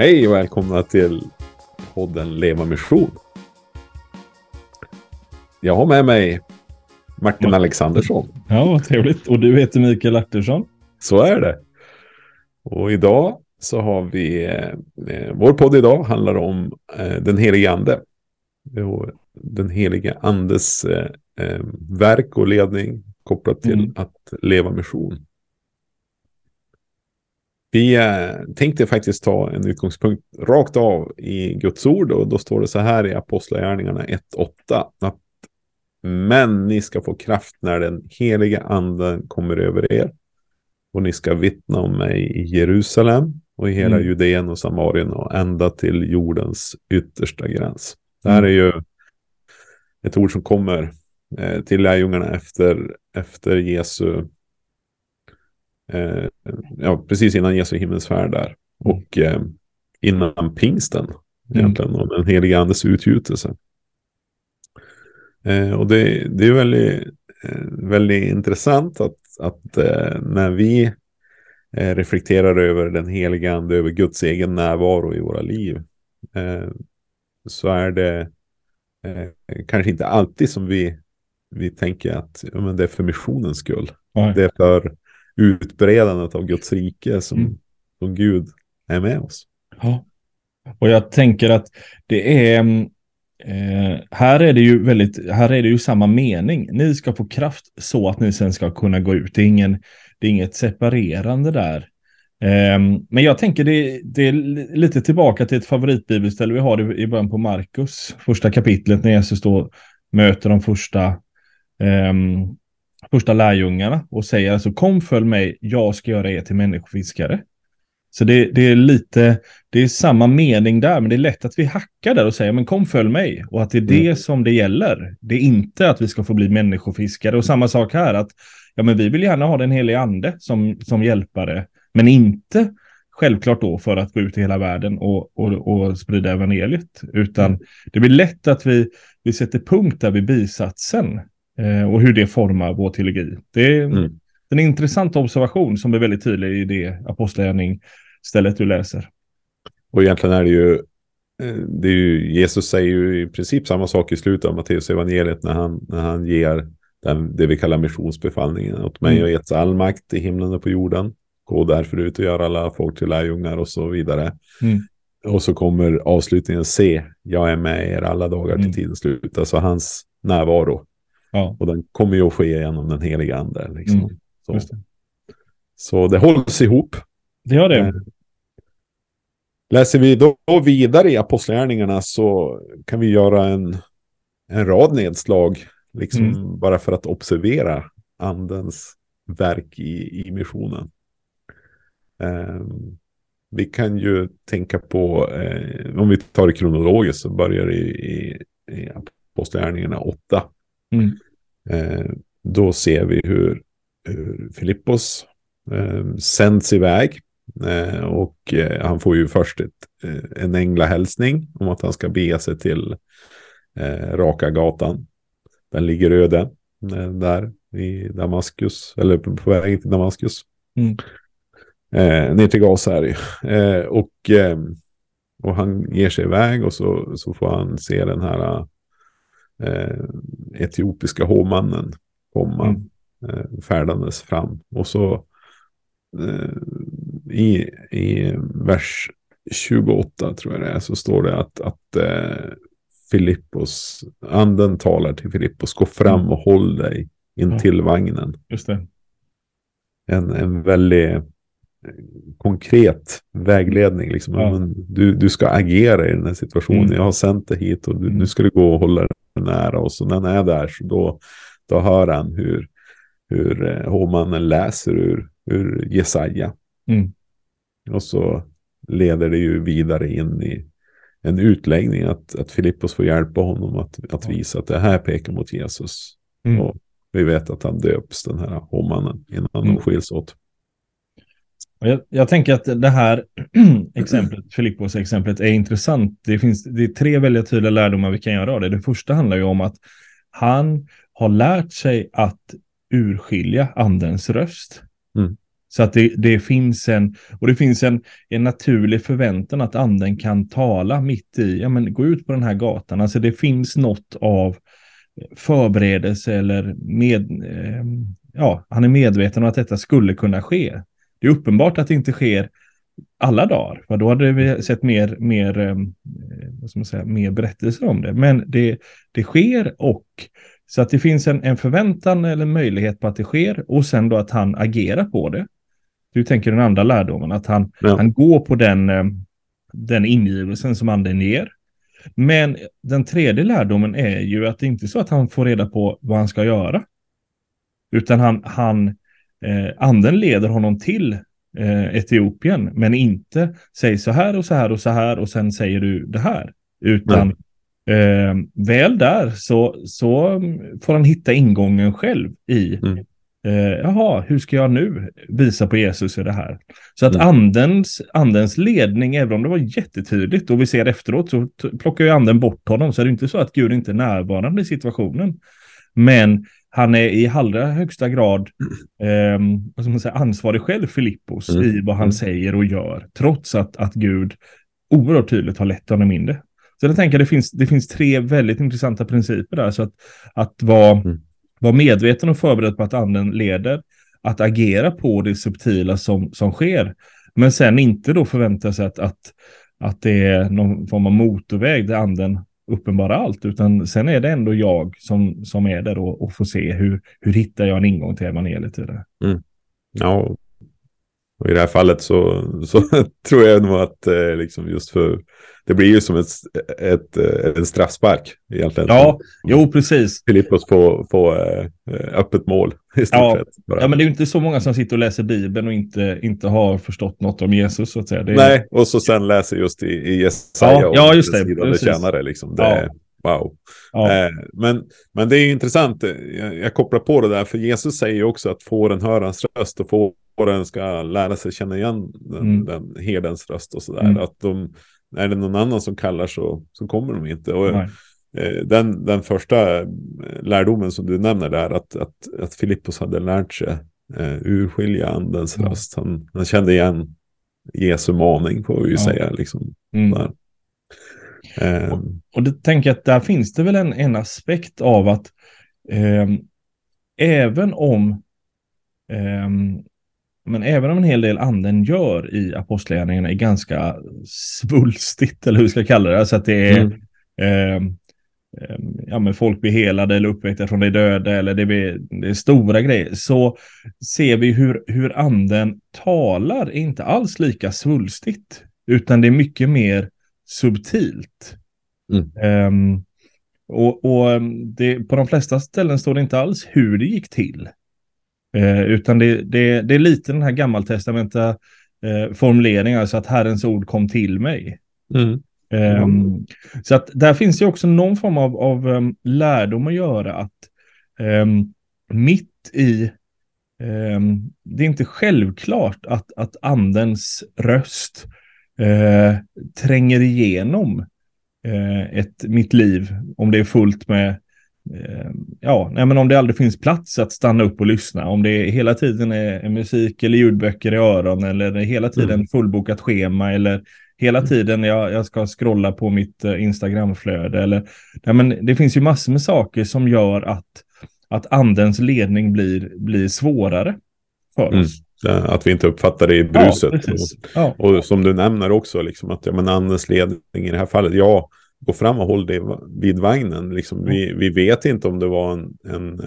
Hej och välkomna till podden Leva Mission. Jag har med mig Martin Alexandersson. Ja, vad trevligt. Och du heter Mikael Artursson. Så är det. Och idag så har vi, eh, vår podd idag handlar om eh, den helige ande. Och den helige andes eh, eh verk och ledning kopplat till mm. att leva mission. Vi eh, tänkte faktiskt ta en utgångspunkt rakt av i Guds ord och då står det så här i Apostlagärningarna 1.8 att men ni ska få kraft när den heliga anden kommer över er och ni ska vittna om mig i Jerusalem och i hela mm. Judeen och Samarien och ända till jordens yttersta gräns. Det här mm. är ju ett ord som kommer eh, till lärjungarna efter, efter Jesu eh, ja, precis innan Jesu himmelsfärd där. Mm. Och eh, innan pingsten mm. egentligen, och den heliga andes utgjutelse. Eh, och det, det är väldigt, eh, väldigt intressant att, att eh, när vi reflekterar över den heliga ande, över Guds egen närvaro i våra liv, så är det kanske inte alltid som vi, vi tänker att ja, men det är för missionens skull. Nej. Det är för utbredandet av Guds rike som, mm. som Gud är med oss. Ja. Och jag tänker att det är, eh, här är det ju väldigt, här är det ju samma mening. Ni ska få kraft så att ni sen ska kunna gå ut. Det är, ingen, det är inget separerande där. Eh, men jag tänker det, det är lite tillbaka till ett favoritbibelställe vi har i början på Markus, första kapitlet när Jesus då möter de första eh, första lärjungarna och säger alltså kom följ mig, jag ska göra er till människofiskare. Så det, det, är lite, det är samma mening där, men det är lätt att vi hackar där och säger men kom följ mig och att det är det mm. som det gäller. Det är inte att vi ska få bli människofiskare och samma sak här att ja, men vi vill gärna ha den helige ande som, som hjälpare, men inte självklart då för att gå ut i hela världen och, och, och sprida evangeliet, utan mm. det blir lätt att vi, vi sätter punkt där vid bisatsen och hur det formar vår teologi. Det är mm. en intressant observation som är väldigt tydlig i det apostlagärning stället du läser. Och egentligen är det ju, eh, det är ju, Jesus säger ju i princip samma sak i slutet av Matteus evangeliet när han, när han ger den, det vi kallar missionsbefallningen. Åt mig mm. har getts all makt i himlen och på jorden. Gå därför ut och gör alla folk till lärjungar och så vidare. Mm. Och så kommer avslutningen se, jag är med er alla dagar till mm. tidens slut. Alltså hans närvaro Ja. Och den kommer ju att ske genom den heliga ande. Liksom. Mm. Så. Det. så. det hålls ihop. Det gör det. Eh, läser vi då vidare i Apostlagärningarna så kan vi göra en, en rad nedslag. Liksom mm. bara för att observera andens verk i, i missionen. Eh, vi kan ju tänka på, eh, om vi tar det kronologiskt så börjar det i, i, i Apostlagärningarna 8. Mm. Eh, då ser vi hur, hur Filippos eh, sänds iväg. Eh, och eh, han får ju först ett, eh, en änglahälsning om att han ska bege sig till eh, Raka gatan. Den ligger öde där i Damaskus, eller på väg till Damaskus. Mm. Eh, ner till Gaza är det och, och han ger sig iväg och så, så får han se den här eh, etiopiska hovmannen komma mm. eh, färdandes fram. Och så eh, i, i vers 28 tror jag det är så står det att, att eh, Filippos, anden talar till Filippos, gå fram och håll dig in till ja. vagnen. Just det. En, en väldigt konkret vägledning. Liksom. Ja. du, du ska agera i den här situationen. Mm. Jag har sänt dig hit och du, mm. nu ska du gå och hålla nära oss. Och när han är där så då, då hör han hur, hur eh, hovmannen läser ur, ur Jesaja. Mm. Och så leder det ju vidare in i en utläggning att, att Filippos får hjälpa honom att, att visa att det här pekar mot Jesus. Mm. Och vi vet att han döps, den här hovmannen, innan mm. de skiljs åt. Jag, jag, tänker att det här exemplet, Filippos exemplet är intressant. Det finns det är tre väldigt tydliga lärdomar vi kan göra av det. Det första handlar ju om att han har lärt sig att urskilja andens röst. Mm. Så att det, det finns en, och det finns en, en naturlig förväntan att anden kan tala mitt i, ja men gå ut på den här gatan. Alltså det finns något av förberedelse eller med, eh, ja, han är medveten om att detta skulle kunna ske. Det är uppenbart att det inte sker alla dagar, för då hade vi sett mer, mer, eh, vad ska man säga, mer berättelser om det. Men det, det sker och så att det finns en, en förväntan eller möjlighet på att det sker och sen då att han agerar på det. Du tänker den andra lärdomen, att han, ja. han går på den, eh, den ingivelsen som anden ger. Men den tredje lärdomen är ju att det inte är så att han får reda på vad han ska göra. Utan han, han eh, anden leder honom till eh, Etiopien, men inte säg så här och så här och så här och sen säger du det här. Utan eh, väl där så, så får han hitta ingången själv i mm. Eh, jaha, hur ska jag nu visa på Jesus i det här? Så att mm. andens, andens ledning, även om det var jättetydligt och vi ser efteråt så plockar ju anden bort honom. Så är det inte så att Gud inte är närvarande i situationen. Men han är i allra högsta grad eh, vad ska man säga, ansvarig själv, Filippos, mm. i vad han mm. säger och gör. Trots att, att Gud oerhört tydligt har lett honom in det. Så jag tänker att det finns, det finns tre väldigt intressanta principer där. Så att, att vara mm vara medveten och förberedd på att anden leder, att agera på det subtila som, som sker. Men sen inte då förvänta sig att, att, att det är någon form av motorväg där anden uppenbara allt, utan sen är det ändå jag som, som är där och, och får se hur, hur hittar jag en ingång till evangeliet i det. Mm. Ja, och i det här fallet så, så tror jag nog att eh, liksom just för det blir ju som ett, ett, ett, en straffspark egentligen. Ja, jo precis. Filippos får, får äh, öppet mål i stort ja. sett. Ja, men det är ju inte så många som sitter och läser Bibeln och inte, inte har förstått något om Jesus så att säga. Är... Nej, och så sen läser just i, i Jesaja ja, ja, just det. det tjänare liksom. Det, ja. Wow. Ja. Eh, men, men det är intressant, jag, jag, kopplar på det där, för Jesus säger också att fåren hör hans röst och fåren ska lära sig känna igen den, mm. den herdens röst och sådär. Mm. Att de, är det någon annan som kallar så, så kommer de inte. Och, eh, den, den första eh, lärdomen som du nämner där, att, att, att Filippos hade lärt sig eh, urskilja andens mm. röst. Han, han kände igen Jesu maning, får vi ju ja. säga. Liksom, mm. Eh, och, och det tänker jag att där finns det väl en, en aspekt av att eh, även om eh, men även om en hel del anden gör i apostlagärningarna är ganska svulstigt, eller hur vi ska kalla det, alltså att det är mm. eh, ja, men folk blir helade eller uppväckta från de döda eller det, blir, det är stora grejer, så ser vi hur, hur anden talar är inte alls lika svulstigt, utan det är mycket mer subtilt. Mm. Um, och, och det, på de flesta ställen står det inte alls hur det gick till. Eh, utan det, det, det, är lite den här gammaltestamenta eh, formuleringen, alltså att Herrens ord kom till mig. Mm. Mm. så att där finns det också någon form av, av um, lärdom att göra att um, mitt i um, det är inte självklart att, att andens röst uh, tränger igenom uh, ett, mitt liv om det är fullt med Eh, ja, nej, men om det aldrig finns plats att stanna upp och lyssna, om det hela tiden är musik eller ljudböcker i öron eller hela tiden mm. fullbokat schema eller hela mm. tiden jag, jag ska scrolla på mitt uh, Instagramflöde eller nej, men det finns ju massor med saker som gör att, att andens ledning blir, blir svårare för mm. Oss. Att vi inte uppfattar det i bruset. Ja, och, ja. och, som du nämner också, liksom, att ja, men andens ledning i det här fallet, ja, gå fram och håll dig vid vagnen. Liksom, vi, vi vet inte om det var en, en,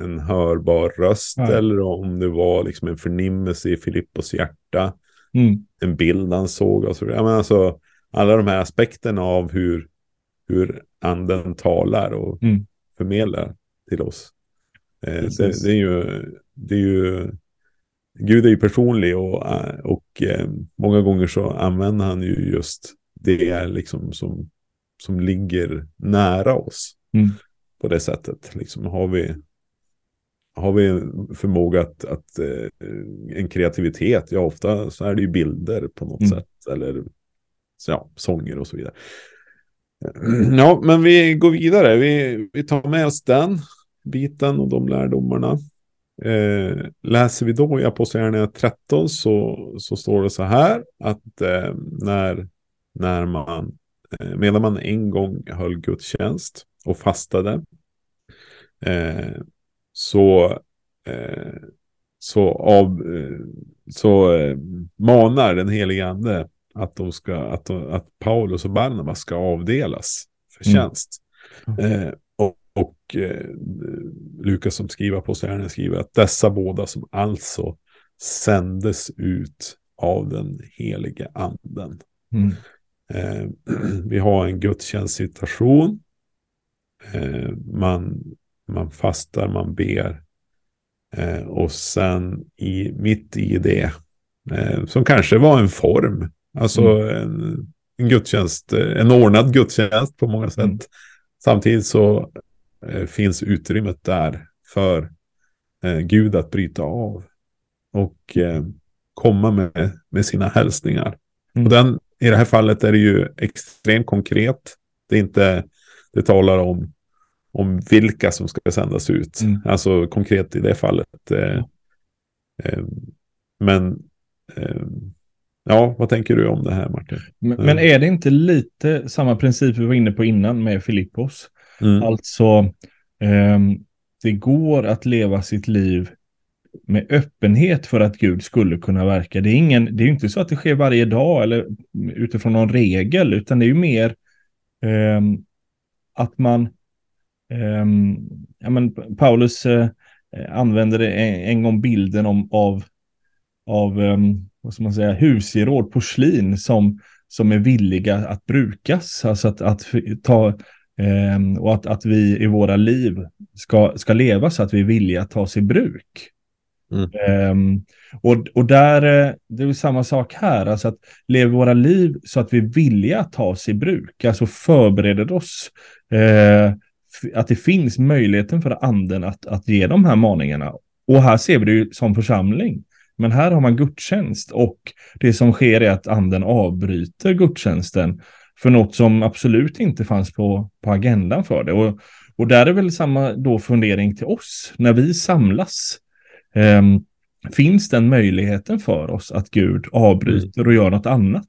en hörbar röst ja. eller om det var liksom en förnimmelse i Filippos hjärta. Mm. En bild han såg och så vidare. Men alltså, alla de här aspekterna av hur, hur anden talar och mm. förmedlar till oss. Eh, det, det, är ju, det är ju, Gud är ju personlig och, och eh, många gånger så använder han ju just det liksom som som ligger nära oss. Mm. På det sättet. Liksom har vi, har vi en förmåga att, att eh, en kreativitet, ja ofta så är det ju bilder på något mm. sätt. Eller ja, sånger och så vidare. Ja, men vi går vidare. Vi, vi tar med oss den biten och de lärdomarna. Eh, läser vi då i Apostlagärningarna 13 så, så står det så här att eh, när, när man, eh, medan man en gång höll gudstjänst och fastade eh, så, eh, så, av, så manar den helige ande att, de ska, att, att Paulus och Barnabas ska avdelas för mm. tjänst. Mm. Eh, och, eh, Lukas som skriver på Stjärnen skriver att dessa båda som alltså sändes ut av den helige anden. Mm. Eh, vi har en gudstjänstsituation. Eh, man, man fastar, man ber. Eh, och sen i, mitt i det, eh, som kanske var en form, alltså mm. en, en gudstjänst, en ordnad gudstjänst på många sätt. Mm. Samtidigt så eh, finns utrymmet där för eh, Gud att bryta av och eh, komma med, med sina hälsningar. Mm. Och den, I det här fallet är det ju extremt konkret. Det är inte, det talar om, om vilka som ska sändas ut. Mm. Alltså konkret i det fallet. Eh, eh, men eh, Ja, vad tänker du om det här Martin? Men, men är det inte lite samma princip vi var inne på innan med Filippos? Mm. Alltså, eh, det går att leva sitt liv med öppenhet för att Gud skulle kunna verka. Det är, ingen, det är inte så att det sker varje dag eller utifrån någon regel, utan det är ju mer eh, att man... Eh, ja, men Paulus eh, använder en, en gång bilden om, av, av ehm, vad ska man säga, husgeråd, porslin som, som är villiga att brukas. Alltså att, att ta, eh, och att, att vi i våra liv ska, ska leva så att vi villiga att tas i bruk. Mm. Um, och, och där, eh, det är samma sak här, alltså att leva våra liv så att vi att ta oss i bruk, alltså förbereder oss, uh, att det finns möjligheten för anden att, att ge de här maningarna. Och här ser vi det ju som församling. Men här har man gudstjänst och det som sker är att anden avbryter gudstjänsten för något som absolut inte fanns på, på agendan för det. Och, och där är väl samma då fundering till oss. När vi samlas, eh, finns den möjligheten för oss att Gud avbryter och gör något annat?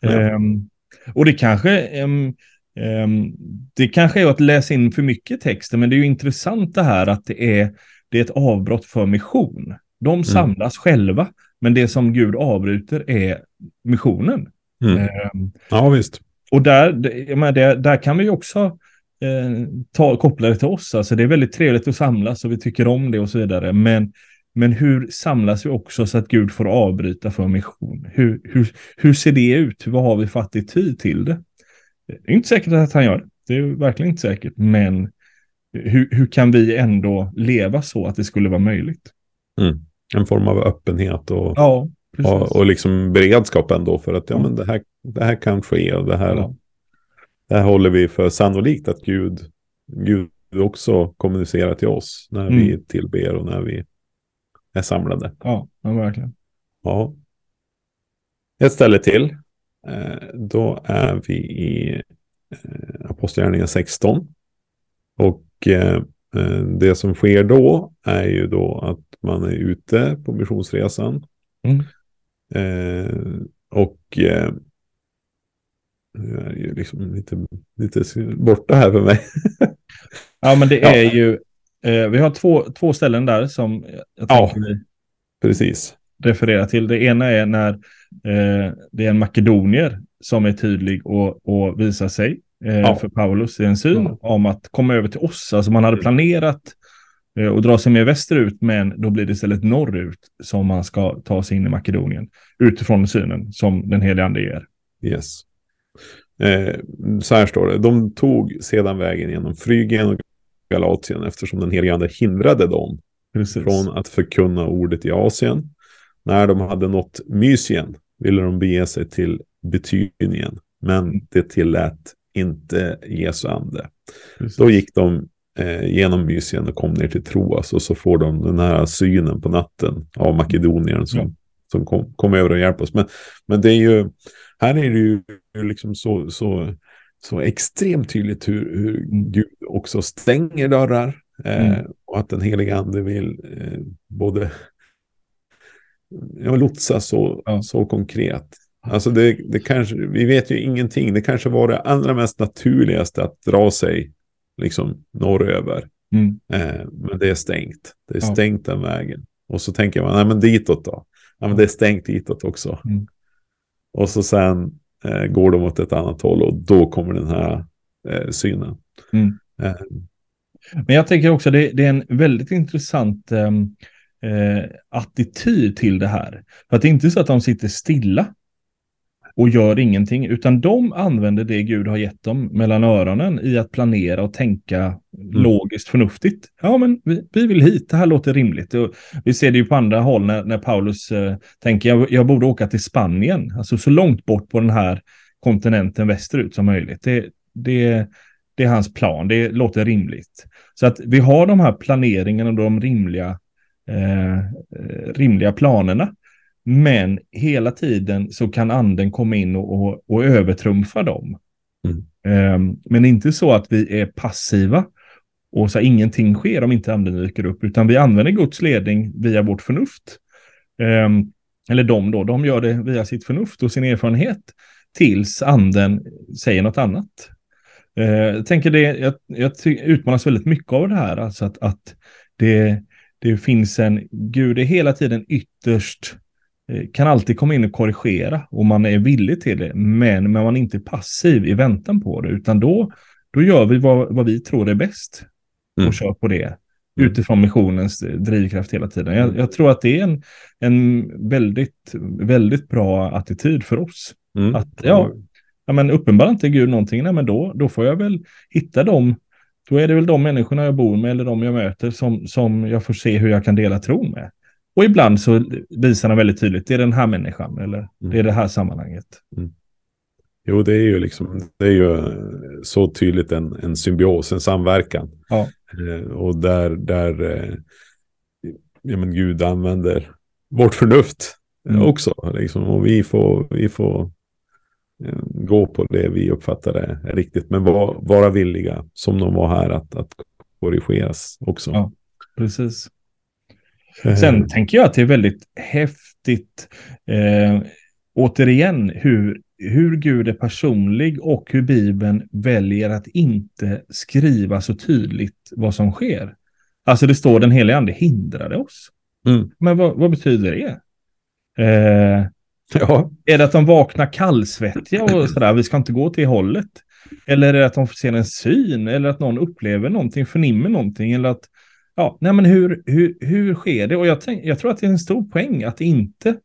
Ja. Eh, och det kanske, um, det kanske är att läsa in för mycket texter, men det är ju intressant det här att det är, det är ett avbrott för mission. De mm. samlas mm. själva, men det som Gud avbryter är missionen. Mm. Eh, ja, visst. Och där, menar, där, där kan vi också eh, ta, koppla det till oss. Alltså det är väldigt trevligt att samlas och vi tycker om det och så vidare. Men, men hur samlas vi också så att Gud får avbryta för mission? Hur, hur, hur ser det ut? Vad har vi för attityd till det? Det är inte säkert att han gör det. Det är verkligen inte säkert. Men hur, hur kan vi ändå leva så att det skulle vara möjligt? Mm en form av öppenhet och, ja, och, och liksom beredskap ändå för att ja, men det, här, det här kan ske och det här, ja. det här håller vi för sannolikt att Gud, Gud också kommunicerar till oss när mm. vi tillber och när vi är samlade. Ja, ja verkligen. Ja. Ett ställe till. Eh, då är vi i eh, Apostlagärningarna 16. Och eh, det som sker då är ju då att man är ute på missionsresan. Mm. Eh, och eh, är ju liksom lite, lite borta här för mig. ja, men det är ja. ju, eh, vi har två, två ställen där som jag ja, precis. refererar till. Det ena är när eh, det är en makedonier som är tydlig och, och visar sig eh, ja. för Paulus i en syn ja. om att komma över till oss. Alltså man hade mm. planerat och dra sig mer västerut, men då blir det istället norrut som man ska ta sig in i Makedonien utifrån synen som den heliga ande ger. Yes. Eh, så här står det, de tog sedan vägen genom Frygien och Galatien eftersom den heliga ande hindrade dem Precis. från att förkunna ordet i Asien. När de hade nått Mysien ville de bege sig till Betynien, men mm. det tillät inte Jesu ande. Precis. Då gick de eh, genom Mysien och kom ner till Troas. Och så får de den här synen på natten av Makedonien som, mm. som kom, kom över och hjälpte oss. Men, men det är ju, här är det ju liksom så, så, så extremt tydligt hur, hur Gud också stänger dörrar. Eh, mm. Och att den heliga ande vill eh, både ja, lotsa så, Ja. så konkret. Alltså det, det kanske, vi vet ju ingenting. Det kanske var det allra mest naturligaste att dra sig liksom norröver. Mm. Eh, men det är stängt. Det är Ja. stängt den vägen. Och så tänker man, nej men ditåt då. Ja men det är stängt ditåt också. Mm. Och så sen eh, går de åt ett annat håll och då kommer den här eh, synen. Mm. Eh, Men jag tänker också det, det är en väldigt intressant ehm, eh, attityd till det här. För att det är inte så att de sitter stilla och gör ingenting, utan de använder det Gud har gett dem mellan öronen i att planera och tänka logiskt förnuftigt. Ja, men vi, vi vill hit, det här låter rimligt. Och vi ser det ju på andra håll när, när Paulus eh, tänker jag, jag borde åka till Spanien, alltså så långt bort på den här kontinenten västerut som möjligt. Det, det, det är hans plan, det låter rimligt. Så att vi har de här planeringarna och de rimliga, eh, eh, rimliga planerna. Men hela tiden så kan anden komma in och, och, och övertrumfa dem. Mm. Eh, men inte så att vi är passiva och så ingenting sker om inte anden dyker upp, utan vi använder Guds ledning via vårt förnuft. Eh, eller de då, de gör det via sitt förnuft och sin erfarenhet tills anden säger något annat. Eh, jag tänker det, jag, jag utmanas väldigt mycket av det här, alltså att, att det, det finns en, Gud är hela tiden ytterst, kan alltid komma in och korrigera och man är villig till det, men, men man är inte passiv i väntan på det, utan då, då gör vi vad, vad vi tror är bäst och Mm. kör på det Mm. utifrån missionens drivkraft hela tiden. Jag, jag tror att det är en, en väldigt, väldigt bra attityd för oss. mm. Att, ja, ja, men uppenbarar inte Gud någonting, nej, men då, då får jag väl hitta dem. Då är det väl de människorna jag bor med eller de jag möter som, som jag får se hur jag kan dela tro med. Och ibland så visar han väldigt tydligt, det är den här människan eller det är det här sammanhanget. Jo, det är ju liksom, det är ju eh, så tydligt en, en symbios, en samverkan. Ja. Eh, och där, där eh, ja, men Gud använder vårt förnuft eh, Mm. också. Liksom, och vi får, vi får eh, gå på det vi uppfattar är, är riktigt. Men var, vara villiga, som de var här, att, att korrigeras också. Ja. Precis. Eh, Sen tänker jag att det är väldigt häftigt, eh, återigen, hur, hur Gud är personlig och hur Bibeln väljer att inte skriva så tydligt vad som sker. Alltså det står den heliga ande hindrade oss. Mm. Men vad, vad betyder det? Eh, ja, är det att de vaknar kallsvettiga och sådär, vi ska inte gå till hållet? Eller är det att de får se en syn? Eller att någon upplever någonting, förnimmer någonting? Eller att, ja, nej men hur, hur, hur sker det? Och jag, tänk, jag tror att det är en stor poäng att inte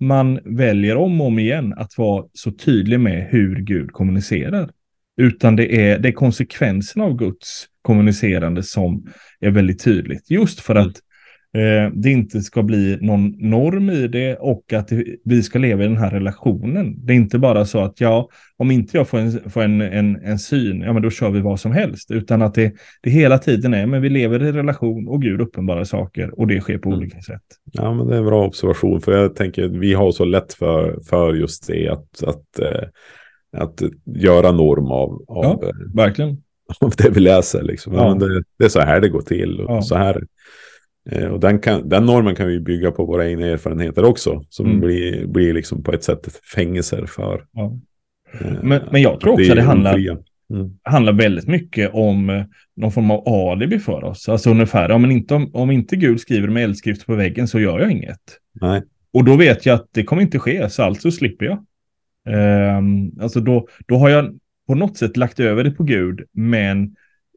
man väljer om och om igen att vara så tydlig med hur Gud kommunicerar. Utan det är, det är konsekvensen av Guds kommunicerande som är väldigt tydligt. Just för Mm. att eh, det inte ska bli någon norm i det och att vi ska leva i den här relationen. Det är inte bara så att ja, om inte jag får en, får en, en, en syn, ja men då kör vi vad som helst. Utan att det, det hela tiden är, men vi lever i relation och Gud uppenbarar saker och det sker på Mm. olika sätt. Ja, men det är en bra observation. För jag tänker att vi har så lätt för, för just det. Att, att, eh, att göra norm av, av, Ja. eh, Verkligen. av det vi läser. Liksom. Ja. Ja. det, det är så här det går till. Och Ja. så här. Eh, och den, kan, den normen kan vi bygga på våra egna erfarenheter också. Som Mm. blir, blir liksom på ett sätt fängelser för. Ja. eh, Men, men jag tror att också vi det handlar. Mm. handlar väldigt mycket om eh, någon form av alibi för oss. Alltså ungefär, om, inte, om, om inte Gud skriver med eldskrift på väggen så gör jag inget. Nej. Och då vet jag att det kommer inte ske, så alltså slipper jag. Ehm, alltså då, då har jag på något sätt lagt över det på Gud, men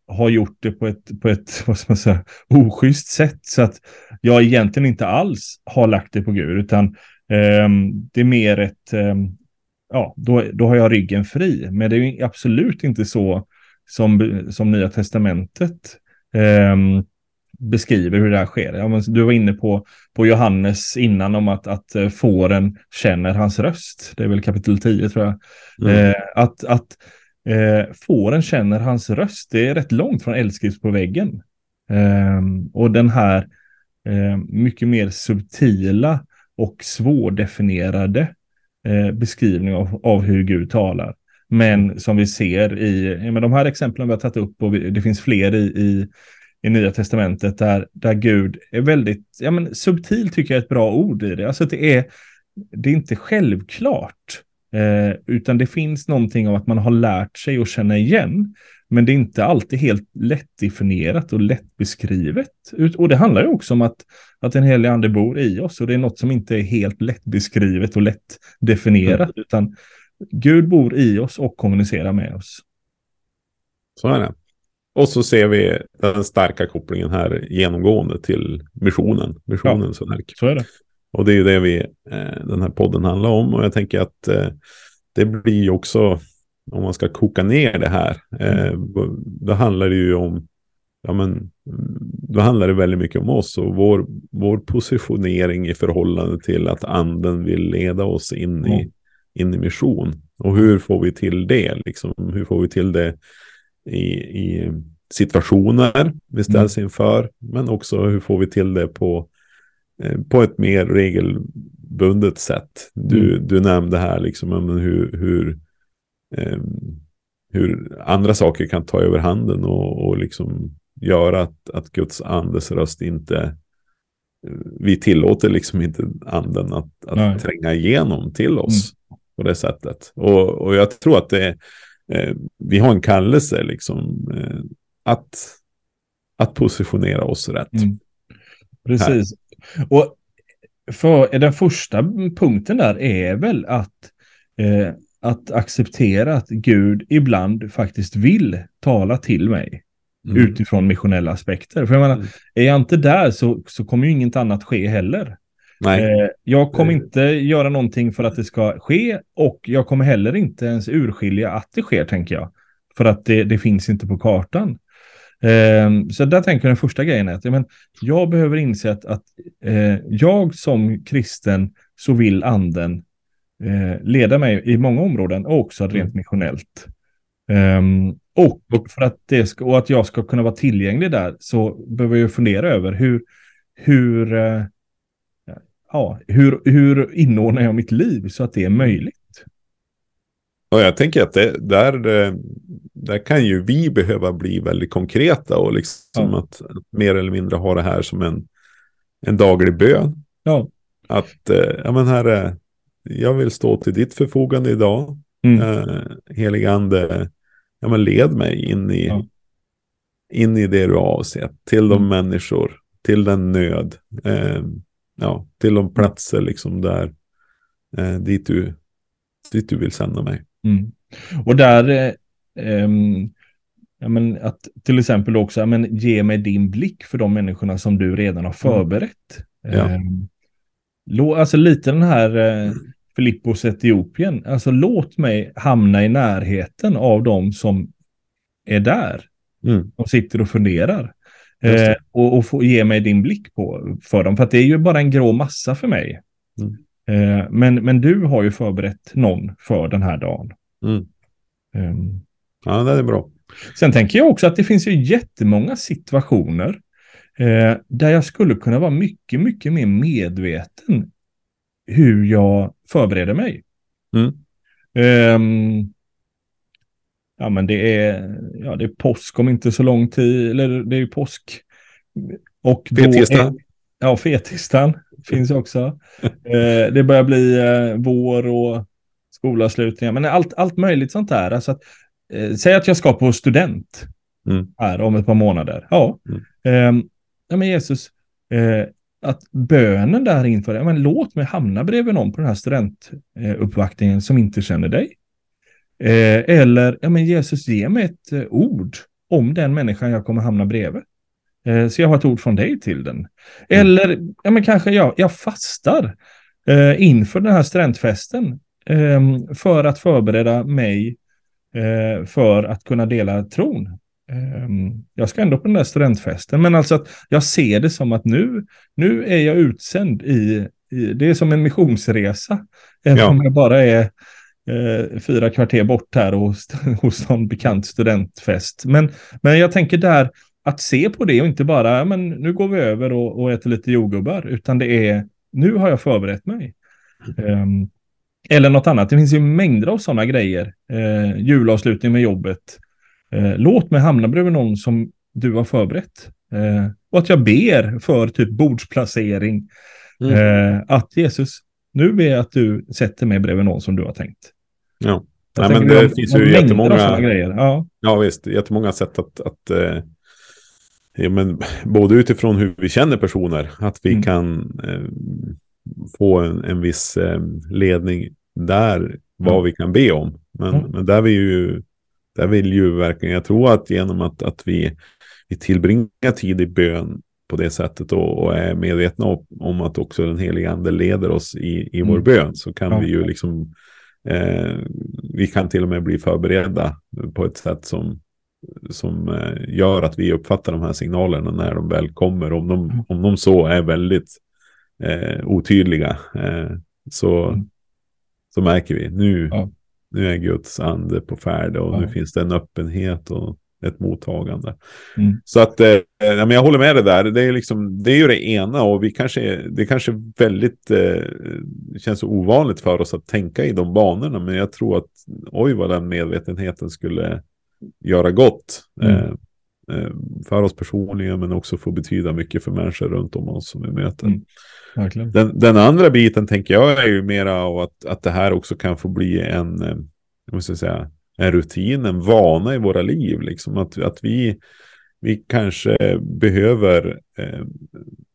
har gjort det på ett, på ett vad ska man säga, oschysst sätt. Så att jag egentligen inte alls har lagt det på Gud, utan ehm, det är mer ett, ehm, ja, då, då har jag ryggen fri. Men det är absolut inte så som, som Nya Testamentet ehm, beskriver hur det här sker. Ja, men du var inne på, på Johannes innan om att, att eh, fåren känner hans röst. Det är väl kapitel 10 tror jag. Mm. Eh, att att eh, fåren känner hans röst, det är rätt långt från eldskrift på väggen. Eh, och den här eh, mycket mer subtila och svårdefinierade eh, beskrivning av, av hur Gud talar. Men som vi ser i men de här exemplen vi har tagit upp och vi, det finns fler i, i, i Nya Testamentet där, där Gud är väldigt, ja men subtil tycker jag är ett bra ord i det. Alltså att det är, det är inte självklart, eh, utan det finns någonting av att man har lärt sig att känna igen. Men det är inte alltid helt lättdefinierat och lättbeskrivet. Och det handlar ju också om att, att en helig ande bor i oss och det är något som inte är helt lättbeskrivet och lättdefinierat, mm. utan Gud bor i oss och kommunicerar med oss. Så är det. Och så ser vi den starka kopplingen här genomgående till missionen, missionens ja. Så är det. Och det är ju det vi, eh, den här podden handlar om. Och jag tänker att eh, det blir ju också, om man ska koka ner det här, eh, mm. då handlar det ju om, ja men, då handlar det väldigt mycket om oss och vår, vår positionering i förhållande till att anden vill leda oss in i, mm. in i mission. Och hur får vi till det? Liksom? Hur får vi till det i, i situationer vi ställs mm. inför. Men också hur får vi till det på, på ett mer regelbundet sätt. Du, mm. du nämnde här liksom hur, hur, eh, hur andra saker kan ta över handen och, och liksom göra att, att Guds andes röst inte eh, vi tillåter liksom inte anden att, att tränga igenom till oss mm. på det sättet. Och, och jag tror att det, eh, vi har en kallelse liksom, eh, att, att positionera oss rätt. Mm. Precis. Och för den första punkten där är väl att, eh, att acceptera att Gud ibland faktiskt vill tala till mig. Mm. Utifrån missionella aspekter. För jag menar, mm. är jag inte där så, så kommer ju inget annat ske heller. Nej. Eh, jag kommer inte göra någonting för att det ska ske och jag kommer heller inte ens urskilja att det sker, tänker jag. För att det, det finns inte på kartan. Eh, så där tänker jag den första grejen är att ja, men, jag behöver inse att, att eh, jag som kristen så vill anden eh, leda mig i många områden och också rent mm. missionellt. Um, och för att det ska, och att jag ska kunna vara tillgänglig där så behöver jag fundera över hur, hur uh, ja, hur, hur inordnar jag mitt liv så att det är möjligt? Och jag tänker att det, där, eh, där kan ju vi behöva bli väldigt konkreta och liksom ja. att, att, mer eller mindre ha det här som en, en daglig bön. Ja. Att, eh, ja men herre, jag vill stå till ditt förfogande idag. Mm. Eh, helig ande, ja men led mig in i, ja. in i det du har avsett. Till de mm. människor, till den nöd. Eh, ja, till de platser liksom där eh, dit, du, dit du vill sända mig. Mm. Och där, eh, ehm, ja, men att till exempel också, ja, men ge mig din blick för de människorna som du redan har mm. förberett. Ja. Eh, alltså lite den här eh, Filippos Etiopien, alltså låt mig hamna i närheten av de som är där. Mm. De sitter och funderar. Eh, och, och få ge mig din blick på för dem. För att det är ju bara en grå massa för mig. Mm. Eh, men, men du har ju förberett någon för den här dagen. Mm. Um, ja, det är bra. Sen tänker jag också att det finns ju jättemånga situationer eh, där jag skulle kunna vara mycket, mycket mer medveten hur jag förbereder mig. Mm. Um, ja men det är, ja det är påsk om inte så lång tid, eller det är ju påsk. Och fetistan. ja, fetistan finns också. Eh, det börjar bli eh, vår och skolavslutningar, men allt, allt möjligt sånt där. Alltså att, eh, säg att jag ska på student mm. här om ett par månader. Ja, mm. eh, ja men Jesus, att bönen där inför, ja, men låt mig hamna bredvid någon på den här studentuppvaktningen som inte känner dig. Eh, eller, ja men Jesus, ge mig ett ord om den människan jag kommer hamna bredvid. Eh, så jag har ett ord från dig till den. Mm. Eller, ja men kanske jag, jag fastar eh, inför den här studentfesten ehm, för att förbereda mig eh, för att kunna dela tron. Ehm, jag ska ändå på den där studentfesten, men alltså att jag ser det som att nu, nu är jag utsänd i, i det är som en missionsresa. Även ja. om jag bara är eh, fyra kvarter bort här hos, hos någon bekant studentfest. Men, men jag tänker där att se på det och inte bara, men nu går vi över och, och äter lite jordgubbar, utan det är, nu har jag förberett mig. Um, eller något annat. Det finns ju mängder av sådana grejer. Eh, julavslutning med jobbet. Eh, låt mig hamna bredvid någon som du har förberett. Eh, och att jag ber för typ bordsplacering. Mm. Eh, att Jesus, nu ber jag att du sätter mig bredvid någon som du har tänkt. Ja. Nej, men det har- finns ju jättemånga- grejer. Ja. Ja visst, jättemånga sätt att, att eh, ja, men, både utifrån hur vi känner personer, att vi Mm. kan eh, få en, en viss eh, ledning där, vad Ja. vi kan be om. Men, Ja. men där, vi ju, där vill ju verkligen, jag tror att genom att, att vi, vi tillbringar tid i bön på det sättet och, och är medvetna om, om att också den heliga ande leder oss i, i vår Mm. bön, så kan vi ju liksom, eh, vi kan till och med bli förberedda på ett sätt som som eh, gör att vi uppfattar de här signalerna när de väl kommer. Om de, Mm. om de så är väldigt eh, otydliga eh, så, Mm. så märker vi nu, Ja. nu är Guds ande på färd och Ja. nu finns det en öppenhet och ett mottagande. Mm. Så att, eh, men jag håller med dig där. Det är, liksom, det är ju det ena och vi kanske, det kanske väldigt eh, känns ovanligt för oss att tänka i de banorna. Men jag tror att oj vad den medvetenheten skulle göra gott. Mm. Eh, eh, för oss personligen men också få betyda mycket för människor runt om oss som vi möter. Mm. Den, den andra biten tänker jag är ju mera av att, att det här också kan få bli en, eh, jag måste säga, en rutin, en vana i våra liv. Liksom att, att vi, vi kanske behöver eh,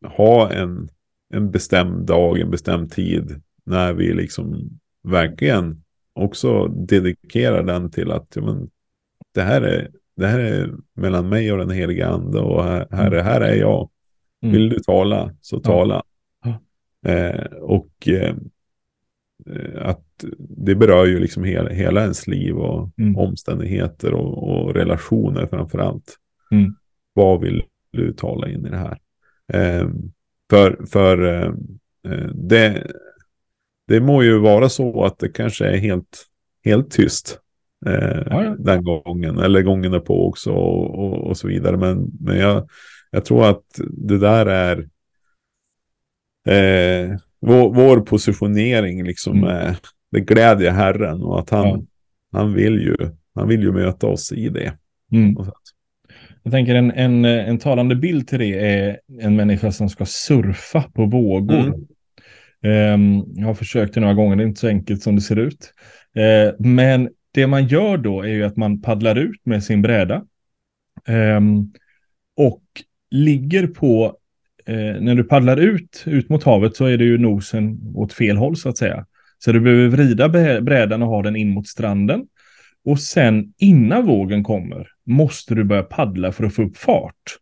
ha en, en bestämd dag, en bestämd tid när vi liksom verkligen också dedikerar den till att ja, men, det, här är, det här är mellan mig och den heliga ande och här, här, är- här är jag. Mm. Vill du tala så tala. Eh, och eh, att det berör ju liksom hela, hela ens liv och Mm. omständigheter och, och relationer framför allt. Mm. Vad vill du tala in i det här? Eh, för för eh, det, det må ju vara så att det kanske är helt, helt tyst. Eh, Ja. Den gången, eller gången därpå också och, och, och så vidare. Men, men jag, jag tror att det där är eh, vår, vår positionering liksom Mm. är, det glädjer Herren och att han, Ja. han, vill ju, han vill ju möta oss i det. Mm. Jag tänker en, en, en talande bild till det är en människa som ska surfa på vågor. Mm. Ehm, jag har försökt det några gånger, det är inte så enkelt som det ser ut. Eh, men det man gör då är ju att man paddlar ut med sin bräda. Ehm, och ligger på, eh, när du paddlar ut, ut mot havet så är det ju nosen åt fel håll så att säga. Så du behöver vrida brä- brädan och ha den in mot stranden. Och sen innan vågen kommer måste du börja paddla för att få upp fart.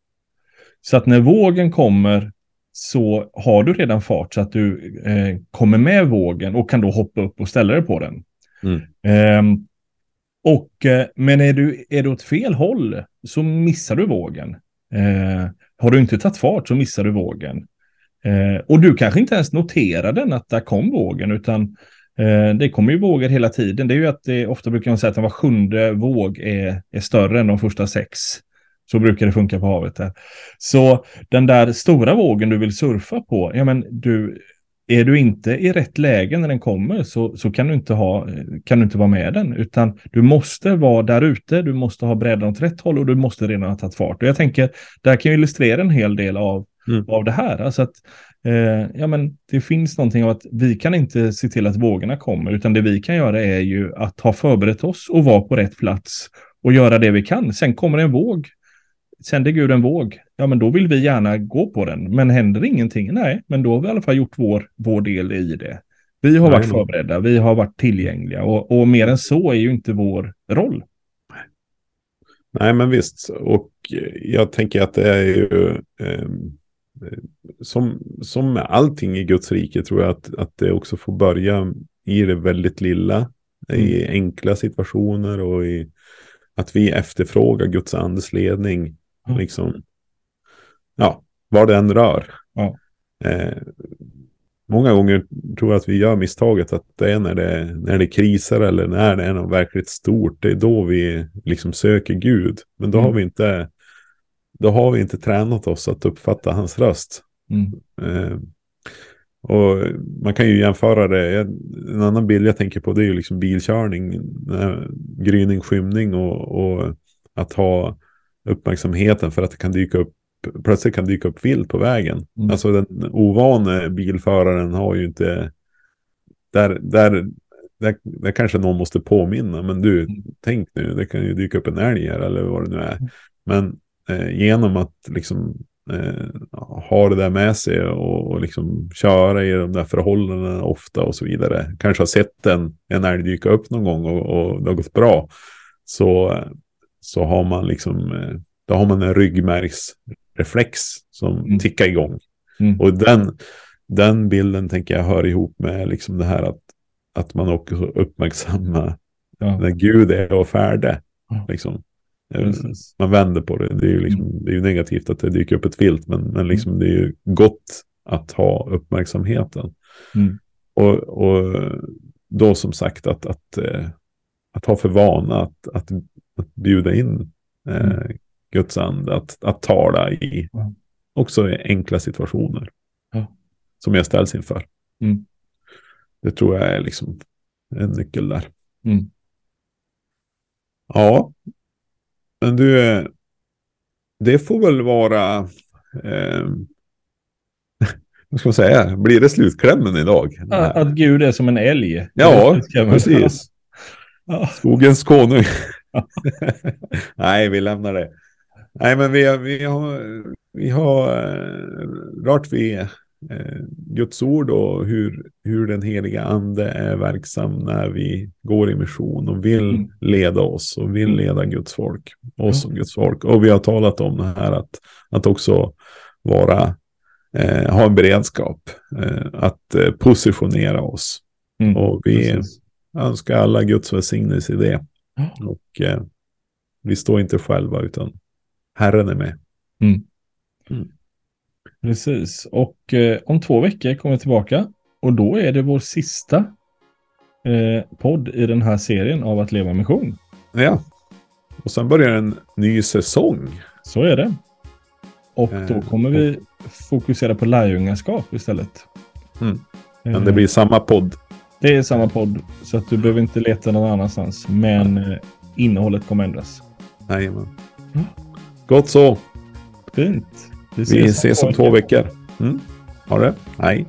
Så att när vågen kommer så har du redan fart så att du eh, kommer med vågen och kan då hoppa upp och ställa dig på den. Mm. Ehm, och, eh, men är du, är du åt fel håll så missar du vågen. Eh, har du inte tagit fart så missar du vågen. Eh, och du kanske inte ens noterar den att där kom vågen utan eh, det kommer ju vågor hela tiden. Det är ju att det, ofta brukar man säga att var sjunde våg är, är större än de första sex. Så brukar det funka på havet. Där. Så den där stora vågen du vill surfa på, ja men du, är du inte i rätt läge när den kommer så, så kan, du inte ha, kan du inte vara med den. Utan du måste vara där ute, du måste ha brädan åt rätt håll och du måste redan ha tagit fart. Och jag tänker, det här kan ju illustrera en hel del av, Mm. av det här. Alltså att eh, ja, men det finns någonting av att vi kan inte se till att vågorna kommer, utan det vi kan göra är ju att ha förberett oss och vara på rätt plats och göra det vi kan. Sen kommer en våg. Sänder Gud en våg, ja men då vill vi gärna gå på den. Men händer ingenting, nej, men då har vi i alla fall gjort vår, vår del i det. Vi har varit Nej, förberedda, vi har varit tillgängliga och, och mer än så är ju inte vår roll. Nej, men visst. Och jag tänker att det är ju eh, som, som med allting i Guds rike tror jag att, att det också får börja i det väldigt lilla. I enkla situationer och i att vi efterfrågar Guds andes ledning. Ja. Liksom, ja, vad det än rör. Ja. Eh, många gånger tror jag att vi gör misstaget att det är när det, när det krisar eller när det är något verkligt stort. Det är då vi liksom söker Gud. Men då Mm. har vi inte då har vi inte tränat oss att uppfatta hans röst. Mm. Eh, och man kan ju jämföra det. En annan bild jag tänker på det är ju liksom bilkörning. Gryning, skymning och, och att ha uppmärksamheten för att det kan dyka upp plötsligt kan dyka upp vilt på vägen. Mm. Alltså den ovane bilföraren har ju inte, där, där, där, där kanske någon måste påminna, men du, Mm. tänk nu, det kan ju dyka upp en älg här eller vad det nu Mm. är. Men eh, genom att liksom eh, ha det där med sig och, och liksom köra i de där förhållandena ofta och så vidare. Kanske har sett en, en älg dyka upp någon gång och, och det har gått bra. Så, så har man liksom, eh, då har man en ryggmärgsreflex som Mm. tickar igång. Mm. Och den, den bilden tänker jag hör ihop med liksom det här att, att man också uppmärksammar Ja. när Gud är och färde. Liksom. Eh, Precis. Man vänder på det. Det är ju liksom, det är ju negativt att det dyker upp ett vilt, men, men liksom det är ju gott att ha uppmärksamheten. Mm. Och, och då som sagt att, att, eh, att ha för vana att, att, att bjuda in eh, Mm. Guds ande, att, att tala i också i enkla situationer. Ja. Som jag ställs inför. Mm. Det tror jag är liksom en nyckel där. Mm. Ja, men du, eh, det får väl vara, eh, vad ska man säga, blir det slutklämmen idag? Att, att Gud är som en älg. Ja, precis. Ja. Skogens konung. Nej, vi lämnar det. Nej, men vi, vi har, vi har eh, rört vid eh, Guds ord och hur, hur den heliga ande är verksam när vi går i mission och vill Mm. leda oss och vill Mm. leda Guds folk. Oss som Guds folk. Och vi har talat om det här att, att också vara, eh, ha en beredskap, eh, att eh, positionera oss. Mm. Och vi Precis. önskar alla Guds välsignelse i det. Ja. Och eh, vi står inte själva utan Herren är med. Precis. Och eh, om två veckor kommer jag tillbaka. Och då är det vår sista eh, podd i den här serien av att leva mission. Ja. Och sen börjar en ny säsong. Så är det. Och då Eh, kommer vi fokusera på lärjungaskap istället. Mm. Men Eh, det blir samma podd. Det är samma podd, så att du behöver inte leta någon annanstans. Men eh, innehållet kommer ändras. Jajamän. Mm. Gott så. Fint. Vi ses om två veckor. Mm. Ha det. Hej.